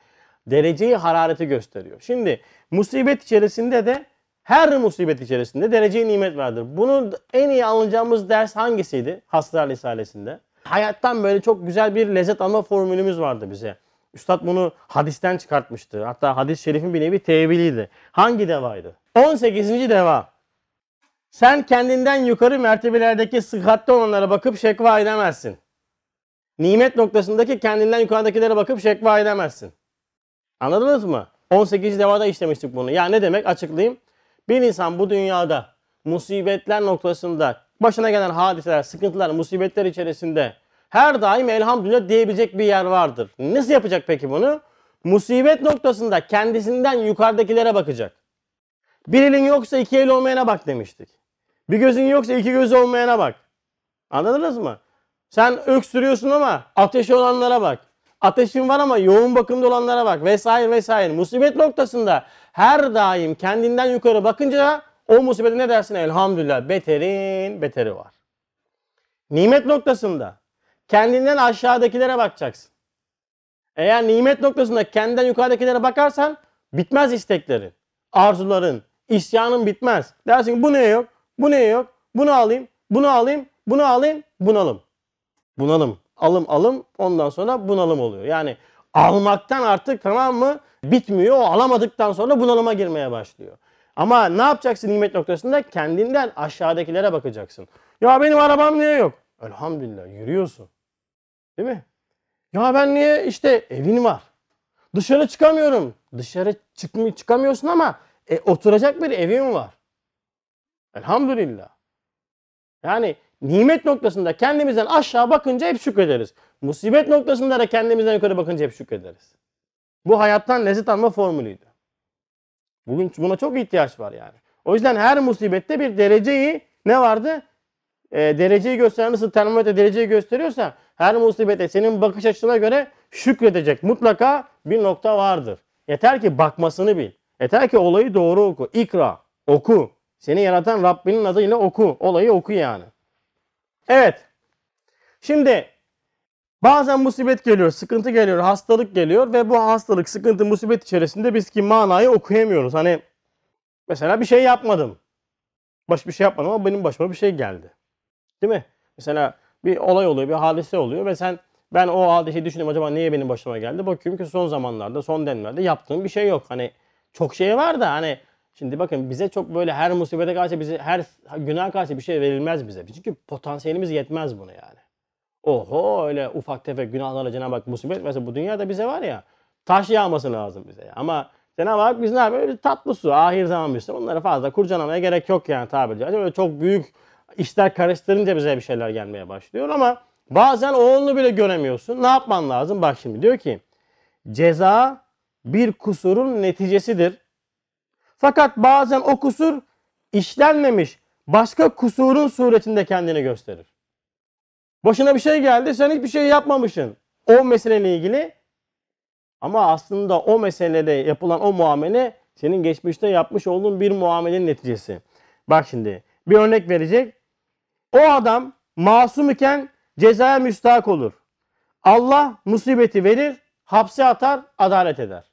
Dereceyi harareti gösteriyor. Şimdi musibet içerisinde de her musibet içerisinde derece nimet vardır. Bunu en iyi alacağımız ders hangisiydi? Haslar Risalesi'nde. Hayattan böyle çok güzel bir lezzet alma formülümüz vardı bize. Üstad bunu hadisten çıkartmıştı. Hatta hadis-i şerifin bir nevi teviliydi. Hangi devaydı? 18. deva. Sen kendinden yukarı mertebelerdeki sıhhatli olanlara bakıp şekva edemezsin. Nimet noktasındaki kendinden yukarıdakilere bakıp şekva edemezsin. Anladınız mı? 18. devada işlemiştik bunu. Ya ne demek? Açıklayayım. Bir insan bu dünyada musibetler noktasında başına gelen hadiseler, sıkıntılar, musibetler içerisinde her daim elhamdülillah diyebilecek bir yer vardır. Nasıl yapacak peki bunu? Musibet noktasında kendisinden yukarıdakilere bakacak. Bir elin yoksa iki el olmayana bak demiştik. Bir gözün yoksa iki gözü olmayana bak. Anladınız mı? Sen öksürüyorsun ama ateşi olanlara bak. Ateşin var ama yoğun bakımda olanlara bak vesaire vesaire. Musibet noktasında her daim kendinden yukarı bakınca o musibete ne dersin? Elhamdülillah beterin beteri var. Nimet noktasında kendinden aşağıdakilere bakacaksın. Eğer nimet noktasında kendinden yukarıdakilere bakarsan bitmez isteklerin, arzuların, isyanın bitmez. Dersin ki bu ne yok, bu ne yok, bunu alayım, bunu alayım, bunu alayım, bunalım. Bunalım, alım alım ondan sonra bunalım oluyor. Yani almaktan artık tamam mı bitmiyor. O alamadıktan sonra bunalıma girmeye başlıyor. Ama ne yapacaksın nimet noktasında? Kendinden aşağıdakilere bakacaksın. Ya benim arabam niye yok? Elhamdülillah yürüyorsun. Değil mi? Ya ben niye işte evin var. Dışarı çıkamıyorum. Dışarı çıkmay çıkamıyorsun ama e, oturacak bir evin var. Elhamdülillah. Yani nimet noktasında kendimizden aşağı bakınca hep şükrederiz. Musibet noktasında da kendimizden yukarı bakınca hep şükrederiz. Bu hayattan lezzet alma formülüydü. Bugün buna çok ihtiyaç var yani. O yüzden her musibette bir dereceyi ne vardı? E, dereceyi gösteren nasıl termometre dereceyi gösteriyorsa her musibete senin bakış açına göre şükredecek mutlaka bir nokta vardır. Yeter ki bakmasını bil. Yeter ki olayı doğru oku. İkra. Oku. Seni yaratan Rabbinin adıyla oku. Olayı oku yani. Evet. Şimdi bazen musibet geliyor, sıkıntı geliyor, hastalık geliyor ve bu hastalık, sıkıntı, musibet içerisinde biz ki manayı okuyamıyoruz. Hani mesela bir şey yapmadım. Baş bir şey yapmadım ama benim başıma bir şey geldi. Değil mi? Mesela bir olay oluyor, bir hadise oluyor ve sen ben o hadiseyi düşünüyorum acaba niye benim başıma geldi? Bakıyorum ki son zamanlarda, son dönemlerde yaptığım bir şey yok. Hani çok şey var da hani şimdi bakın bize çok böyle her musibete karşı bize her günah karşı bir şey verilmez bize. Çünkü potansiyelimiz yetmez buna yani. Oho öyle ufak tefek günahlarla Cenab-ı Hak musibet mesela bu dünyada bize var ya taş yağması lazım bize. Ya. Ama Cenab-ı Hak biz ne yapıyor? Tatlı su, ahir zaman bir Bunları fazla kurcalamaya gerek yok yani tabiri caizse. Öyle çok büyük işler karıştırınca bize bir şeyler gelmeye başlıyor ama bazen oğlunu bile göremiyorsun. Ne yapman lazım? Bak şimdi diyor ki ceza bir kusurun neticesidir. Fakat bazen o kusur işlenmemiş başka kusurun suretinde kendini gösterir. Başına bir şey geldi sen hiçbir şey yapmamışsın. O meseleyle ilgili ama aslında o meselede yapılan o muamele senin geçmişte yapmış olduğun bir muamelenin neticesi. Bak şimdi bir örnek verecek. O adam masum iken cezaya müstahak olur. Allah musibeti verir, hapse atar, adalet eder.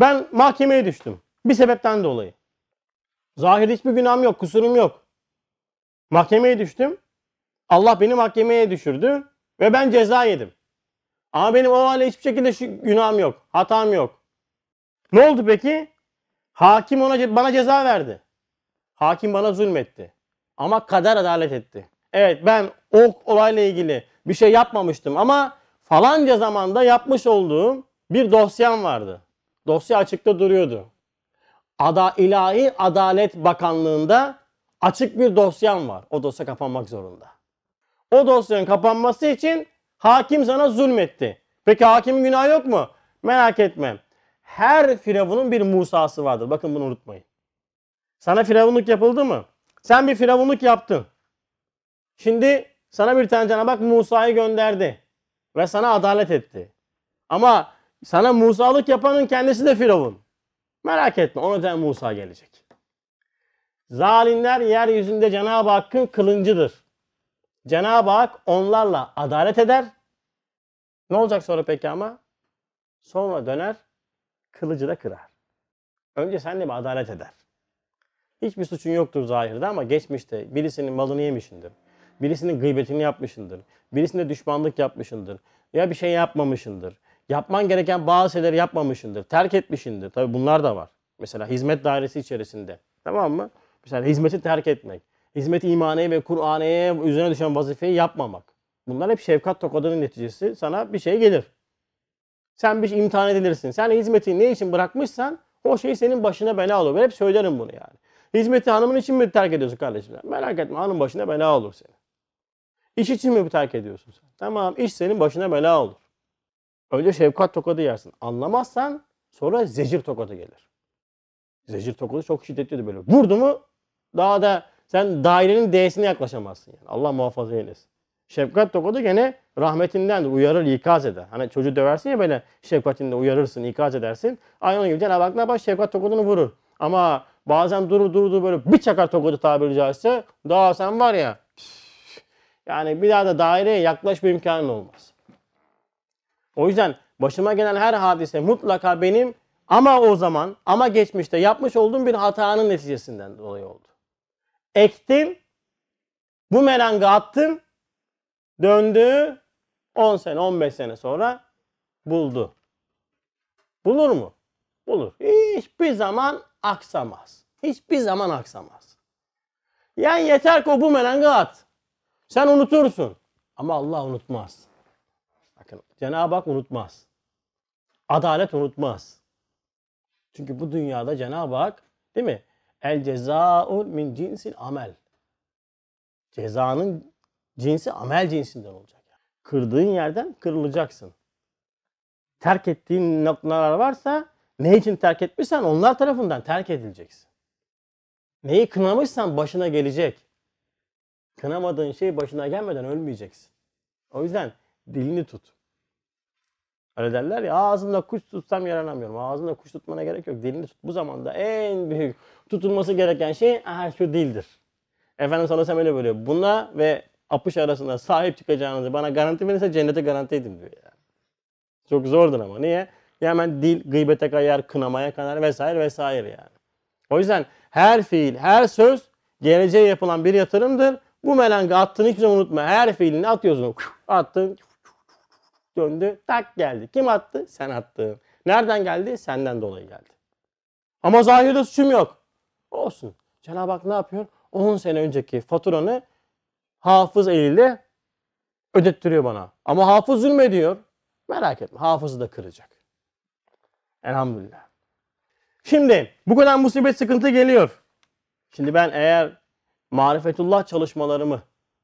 Ben mahkemeye düştüm. Bir sebepten dolayı. Zahir hiçbir günahım yok, kusurum yok. Mahkemeye düştüm. Allah beni mahkemeye düşürdü ve ben ceza yedim. Ama benim o hale hiçbir şekilde şu günahım yok, hatam yok. Ne oldu peki? Hakim ona bana ceza verdi. Hakim bana zulmetti. Ama kader adalet etti. Evet ben o olayla ilgili bir şey yapmamıştım ama falanca zamanda yapmış olduğum bir dosyam vardı. Dosya açıkta duruyordu. Ada İlahi Adalet Bakanlığı'nda açık bir dosyam var. O dosya kapanmak zorunda. O dosyanın kapanması için hakim sana zulmetti. Peki hakimin günahı yok mu? Merak etme. Her firavunun bir Musa'sı vardır. Bakın bunu unutmayın. Sana firavunluk yapıldı mı? Sen bir firavunluk yaptın. Şimdi sana bir tane Cenab-ı Musa'yı gönderdi. Ve sana adalet etti. Ama Sana Musalık yapanın kendisi de Firavun. Merak etme ona da Musa gelecek. Zalimler yeryüzünde Cenab-ı Hakk'ın kılıncıdır. Cenab-ı Hak onlarla adalet eder. Ne olacak sonra peki ama? Sonra döner, kılıcı da kırar. Önce seninle bir adalet eder. Hiçbir suçun yoktur zahirde ama geçmişte birisinin malını yemişindir. Birisinin gıybetini yapmışındır. Birisine düşmanlık yapmışındır. Ya bir şey yapmamışındır. Yapman gereken bazı şeyleri yapmamışındır. Terk etmişindir. Tabi bunlar da var. Mesela hizmet dairesi içerisinde. Tamam mı? Mesela hizmeti terk etmek. Hizmet imaneye ve Kur'an'eye üzerine düşen vazifeyi yapmamak. Bunlar hep şefkat tokadının neticesi. Sana bir şey gelir. Sen bir şey imtihan edilirsin. Sen hizmeti ne için bırakmışsan o şey senin başına bela olur. Ben hep söylerim bunu yani. Hizmeti hanımın için mi terk ediyorsun kardeşim? Merak etme hanım başına bela olur senin. İş için mi terk ediyorsun sen? Tamam iş senin başına bela olur. Önce şefkat tokadı yersin. Anlamazsan sonra zecir tokadı gelir. Zecir tokadı çok şiddetlidir böyle. Vurdu mu daha da sen dairenin D'sine yaklaşamazsın. Yani. Allah muhafaza eylesin. Şefkat tokadı gene rahmetindendir. Uyarır, ikaz eder. Hani çocuğu döversin ya böyle şefkatinde uyarırsın, ikaz edersin. Aynı onun gibi Cenab-ı Hak ne yapar? Şefkat tokadını vurur. Ama bazen durur durur böyle bir çakar tokadı tabiri caizse daha sen var ya yani bir daha da daireye yaklaşma imkanın olmaz. O yüzden başıma gelen her hadise mutlaka benim ama o zaman ama geçmişte yapmış olduğum bir hatanın neticesinden dolayı oldu. Ektim, bu melangı attım, döndü, 10 sene 15 sene sonra buldu. Bulur mu? Bulur. Hiçbir zaman aksamaz. Hiçbir zaman aksamaz. Yani yeter ki o bu melangı at. Sen unutursun. Ama Allah unutmaz. Cenab-ı Hak unutmaz. Adalet unutmaz. Çünkü bu dünyada Cenab-ı Hak değil mi? El cezaun min cinsil amel. Cezanın cinsi amel cinsinden olacak. Kırdığın yerden kırılacaksın. Terk ettiğin noktalar varsa ne için terk etmişsen onlar tarafından terk edileceksin. Neyi kınamışsan başına gelecek. Kınamadığın şey başına gelmeden ölmeyeceksin. O yüzden dilini tut. Öyle derler ya ağzında kuş tutsam yaranamıyorum. Ağzında kuş tutmana gerek yok. Dilini tut. Bu zamanda en büyük tutulması gereken şey aha, şu dildir. Efendim sen öyle böyle. Buna ve apış arasında sahip çıkacağınızı bana garanti verirse cennete garanti edin diyor yani. Çok zordur ama. Niye? Ya hemen dil gıybete kayar, kınamaya kanar vesaire vesaire yani. O yüzden her fiil, her söz geleceğe yapılan bir yatırımdır. Bu melanga attığını hiçbir zaman unutma. Her fiilini atıyorsun. Attın. Döndü. Tak geldi. Kim attı? Sen attın. Nereden geldi? Senden dolayı geldi. Ama zahirde suçum yok. Olsun. Cenab-ı Hak ne yapıyor? 10 sene önceki faturanı hafız eliyle ödettiriyor bana. Ama hafız zulmediyor. Merak etme. Hafızı da kıracak. Elhamdülillah. Şimdi bu kadar musibet sıkıntı geliyor. Şimdi ben eğer marifetullah çalışmalarımı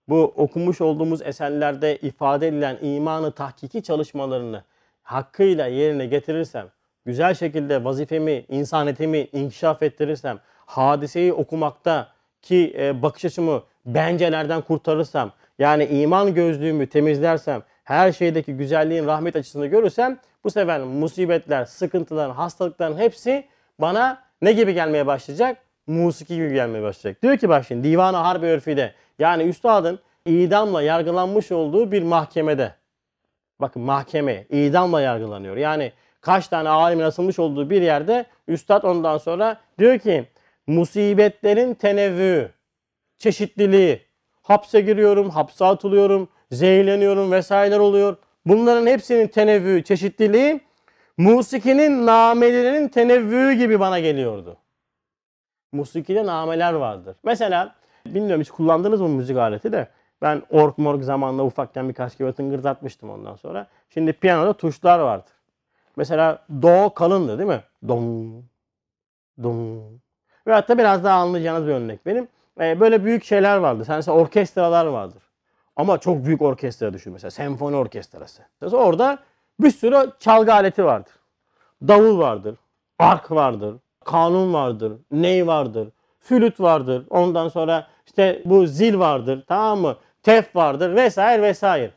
bu okumuş olduğumuz eserlerde ifade edilen imanı tahkiki çalışmalarını hakkıyla yerine getirirsem, güzel şekilde vazifemi, insanetimi inkişaf ettirirsem, hadiseyi okumakta ki e, bakış açımı bencelerden kurtarırsam, yani iman gözlüğümü temizlersem, her şeydeki güzelliğin rahmet açısını görürsem bu sefer musibetler, sıkıntılar, hastalıkların hepsi bana ne gibi gelmeye başlayacak? Musiki gibi gelmeye başlayacak. Diyor ki bak şimdi Divan-ı Harbi Örfi'de yani üstadın idamla yargılanmış olduğu bir mahkemede. Bakın mahkeme idamla yargılanıyor. Yani kaç tane alimin asılmış olduğu bir yerde üstad ondan sonra diyor ki musibetlerin tenevvü, çeşitliliği, hapse giriyorum, hapse atılıyorum, zehirleniyorum vesaireler oluyor. Bunların hepsinin tenevvü, çeşitliliği musikinin namelerinin tenevvü gibi bana geliyordu. Musikide nameler vardır. Mesela bilmiyorum hiç kullandınız mı müzik aleti de ben ork morg zamanında ufakken birkaç kere tıngırdatmıştım ondan sonra. Şimdi piyanoda tuşlar vardır. Mesela do kalındı değil mi? Dom, dom. Ve hatta biraz daha anlayacağınız bir örnek benim. Ee, böyle büyük şeyler vardı. Mesela orkestralar vardır. Ama çok büyük orkestra düşün mesela. Senfoni orkestrası. Mesela orada bir sürü çalgı aleti vardır. Davul vardır. Ark vardır. Kanun vardır. Ney vardır. Flüt vardır. Ondan sonra işte bu zil vardır. Tamam mı? Tef vardır vesaire vesaire.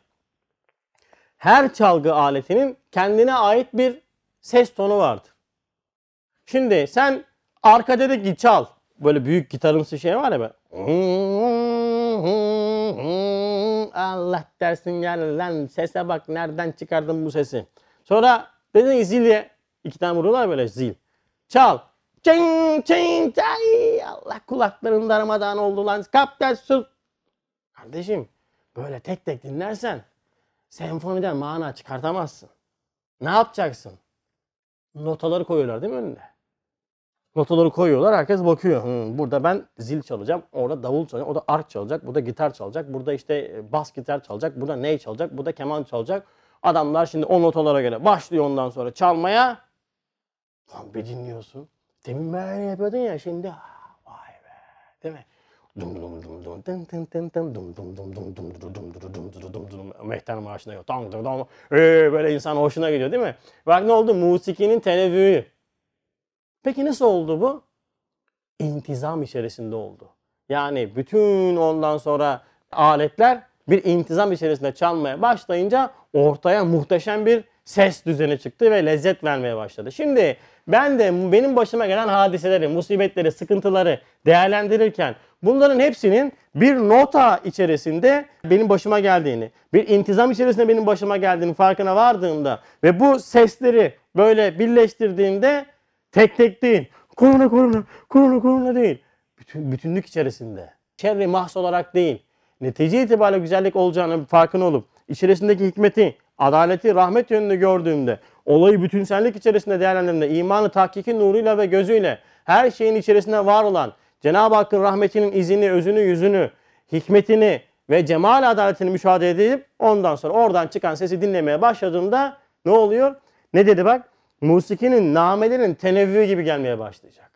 Her çalgı aletinin kendine ait bir ses tonu vardır. Şimdi sen arkada da git çal. Böyle büyük gitarımsı şey var ya böyle. Allah dersin gel lan sese bak nereden çıkardın bu sesi. Sonra dedin ki zilye iki tane vuruyorlar böyle zil. Çal. Çing çing çay. Allah kulakların darmadağın oldu lan. Kap ders sus. Kardeşim böyle tek tek dinlersen senfoniden mana çıkartamazsın. Ne yapacaksın? Notaları koyuyorlar değil mi önüne? Notaları koyuyorlar herkes bakıyor. Hı, burada ben zil çalacağım, orada davul çalacak, orada ark çalacak, burada gitar çalacak, burada işte e, bas gitar çalacak, burada ney çalacak, burada keman çalacak. Adamlar şimdi o notalara göre başlıyor ondan sonra çalmaya. Lan bir dinliyorsun. Demin böyle yapıyordun ya şimdi ah, vay be değil mi? Dum dum dum dum dın dın dın dum dum dum dum dum dum dum dum dum dum dum dum Mehter marşına gidiyor. Dang dang dang. Ee, böyle insan hoşuna gidiyor değil mi? Bak ne oldu? Musikinin tenevvüğü. Peki nasıl oldu bu? İntizam içerisinde oldu. Yani bütün ondan sonra aletler bir intizam içerisinde çalmaya başlayınca ortaya muhteşem bir ses düzeni çıktı ve lezzet vermeye başladı. Şimdi ben de benim başıma gelen hadiseleri, musibetleri, sıkıntıları değerlendirirken bunların hepsinin bir nota içerisinde benim başıma geldiğini, bir intizam içerisinde benim başıma geldiğini farkına vardığımda ve bu sesleri böyle birleştirdiğimde tek tek değil, korona korona, korona korona değil, bütün, bütünlük içerisinde, şerri mahs olarak değil, netice itibariyle güzellik olacağını farkına olup içerisindeki hikmeti, adaleti, rahmet yönünü gördüğümde, olayı bütünsellik içerisinde değerlendirdiğimde, imanı tahkiki nuruyla ve gözüyle her şeyin içerisinde var olan Cenab-ı Hakk'ın rahmetinin izini, özünü, yüzünü, hikmetini ve cemal adaletini müşahede edip ondan sonra oradan çıkan sesi dinlemeye başladığımda ne oluyor? Ne dedi bak? Musikinin, namelerin tenevvü gibi gelmeye başlayacak.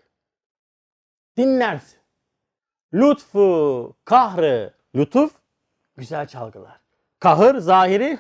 Dinlersin. Lütfu, kahrı, lütuf, güzel çalgılar. Kahır, zahiri,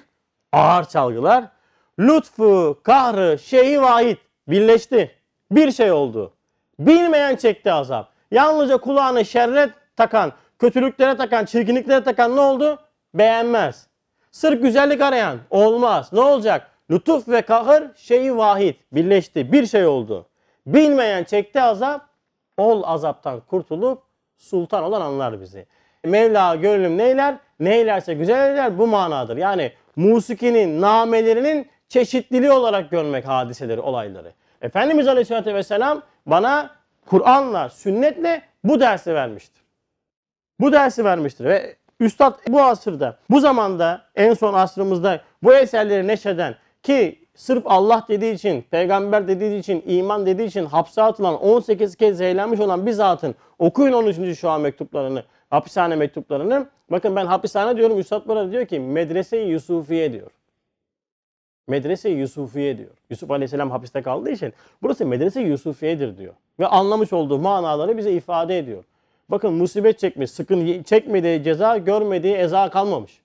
ağır çalgılar. Lütfu, kahrı, şeyi vahid birleşti. Bir şey oldu. Bilmeyen çekti azap. Yalnızca kulağını şerre takan, kötülüklere takan, çirkinliklere takan ne oldu? Beğenmez. Sırf güzellik arayan olmaz. Ne olacak? Lütuf ve kahır şeyi vahid birleşti. Bir şey oldu. Bilmeyen çekti azap, ol azaptan kurtulup sultan olan anlar bizi. Mevla gönlüm neyler? Neylerse güzel eder bu manadır. Yani musikinin, namelerinin çeşitliliği olarak görmek hadiseleri, olayları. Efendimiz Aleyhisselatü Vesselam bana Kur'an'la, sünnetle bu dersi vermiştir. Bu dersi vermiştir ve Üstad bu asırda, bu zamanda en son asrımızda bu eserleri neşreden ki sırf Allah dediği için, peygamber dediği için, iman dediği için hapse atılan 18 kez zehirlenmiş olan bir zatın okuyun 13. şu an mektuplarını, hapishane mektuplarını. Bakın ben hapishane diyorum, Üstad burada diyor ki medrese-i Yusufiye diyor. Medrese-i Yusufiye diyor. Yusuf Aleyhisselam hapiste kaldığı için burası medrese-i Yusufiye'dir diyor. Ve anlamış olduğu manaları bize ifade ediyor. Bakın musibet çekmiş, sıkın çekmediği ceza, görmediği eza kalmamış.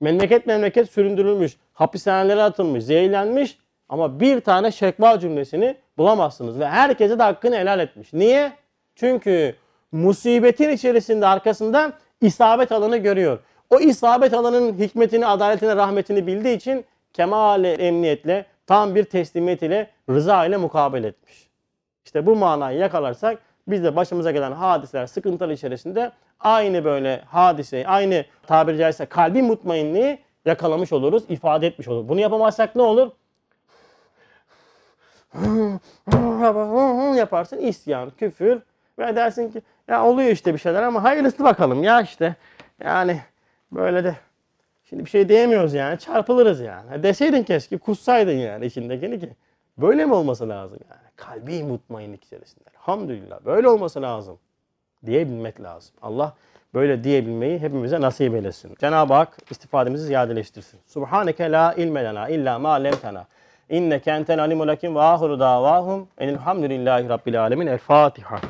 Memleket memleket süründürülmüş, hapishanelere atılmış, zehirlenmiş ama bir tane şekva cümlesini bulamazsınız. Ve herkese de hakkını helal etmiş. Niye? Çünkü musibetin içerisinde arkasında isabet alanı görüyor. O isabet alanının hikmetini, adaletini, rahmetini bildiği için kemal emniyetle, tam bir teslimiyet ile, rıza ile mukabele etmiş. İşte bu manayı yakalarsak biz de başımıza gelen hadiseler, sıkıntılar içerisinde aynı böyle hadiseyi, aynı tabiri caizse kalbi mutmainliği yakalamış oluruz, ifade etmiş oluruz. Bunu yapamazsak ne olur? yaparsın isyan, küfür ve dersin ki ya oluyor işte bir şeyler ama hayırlısı bakalım ya işte. Yani böyle de şimdi bir şey diyemiyoruz yani çarpılırız yani. Deseydin keşke kussaydın yani içindekini ki. Böyle mi olması lazım yani? Kalbi mutmainlik içerisinde. Elhamdülillah böyle olması lazım diyebilmek lazım. Allah böyle diyebilmeyi hepimize nasip eylesin. Cenab-ı Hak istifademizi ziyadeleştirsin. Subhaneke la ilme lena illa ma lemtena. İnneke entel alimul hakim ve ahiru davahum. Elhamdülillahi Rabbil alemin. El Fatiha.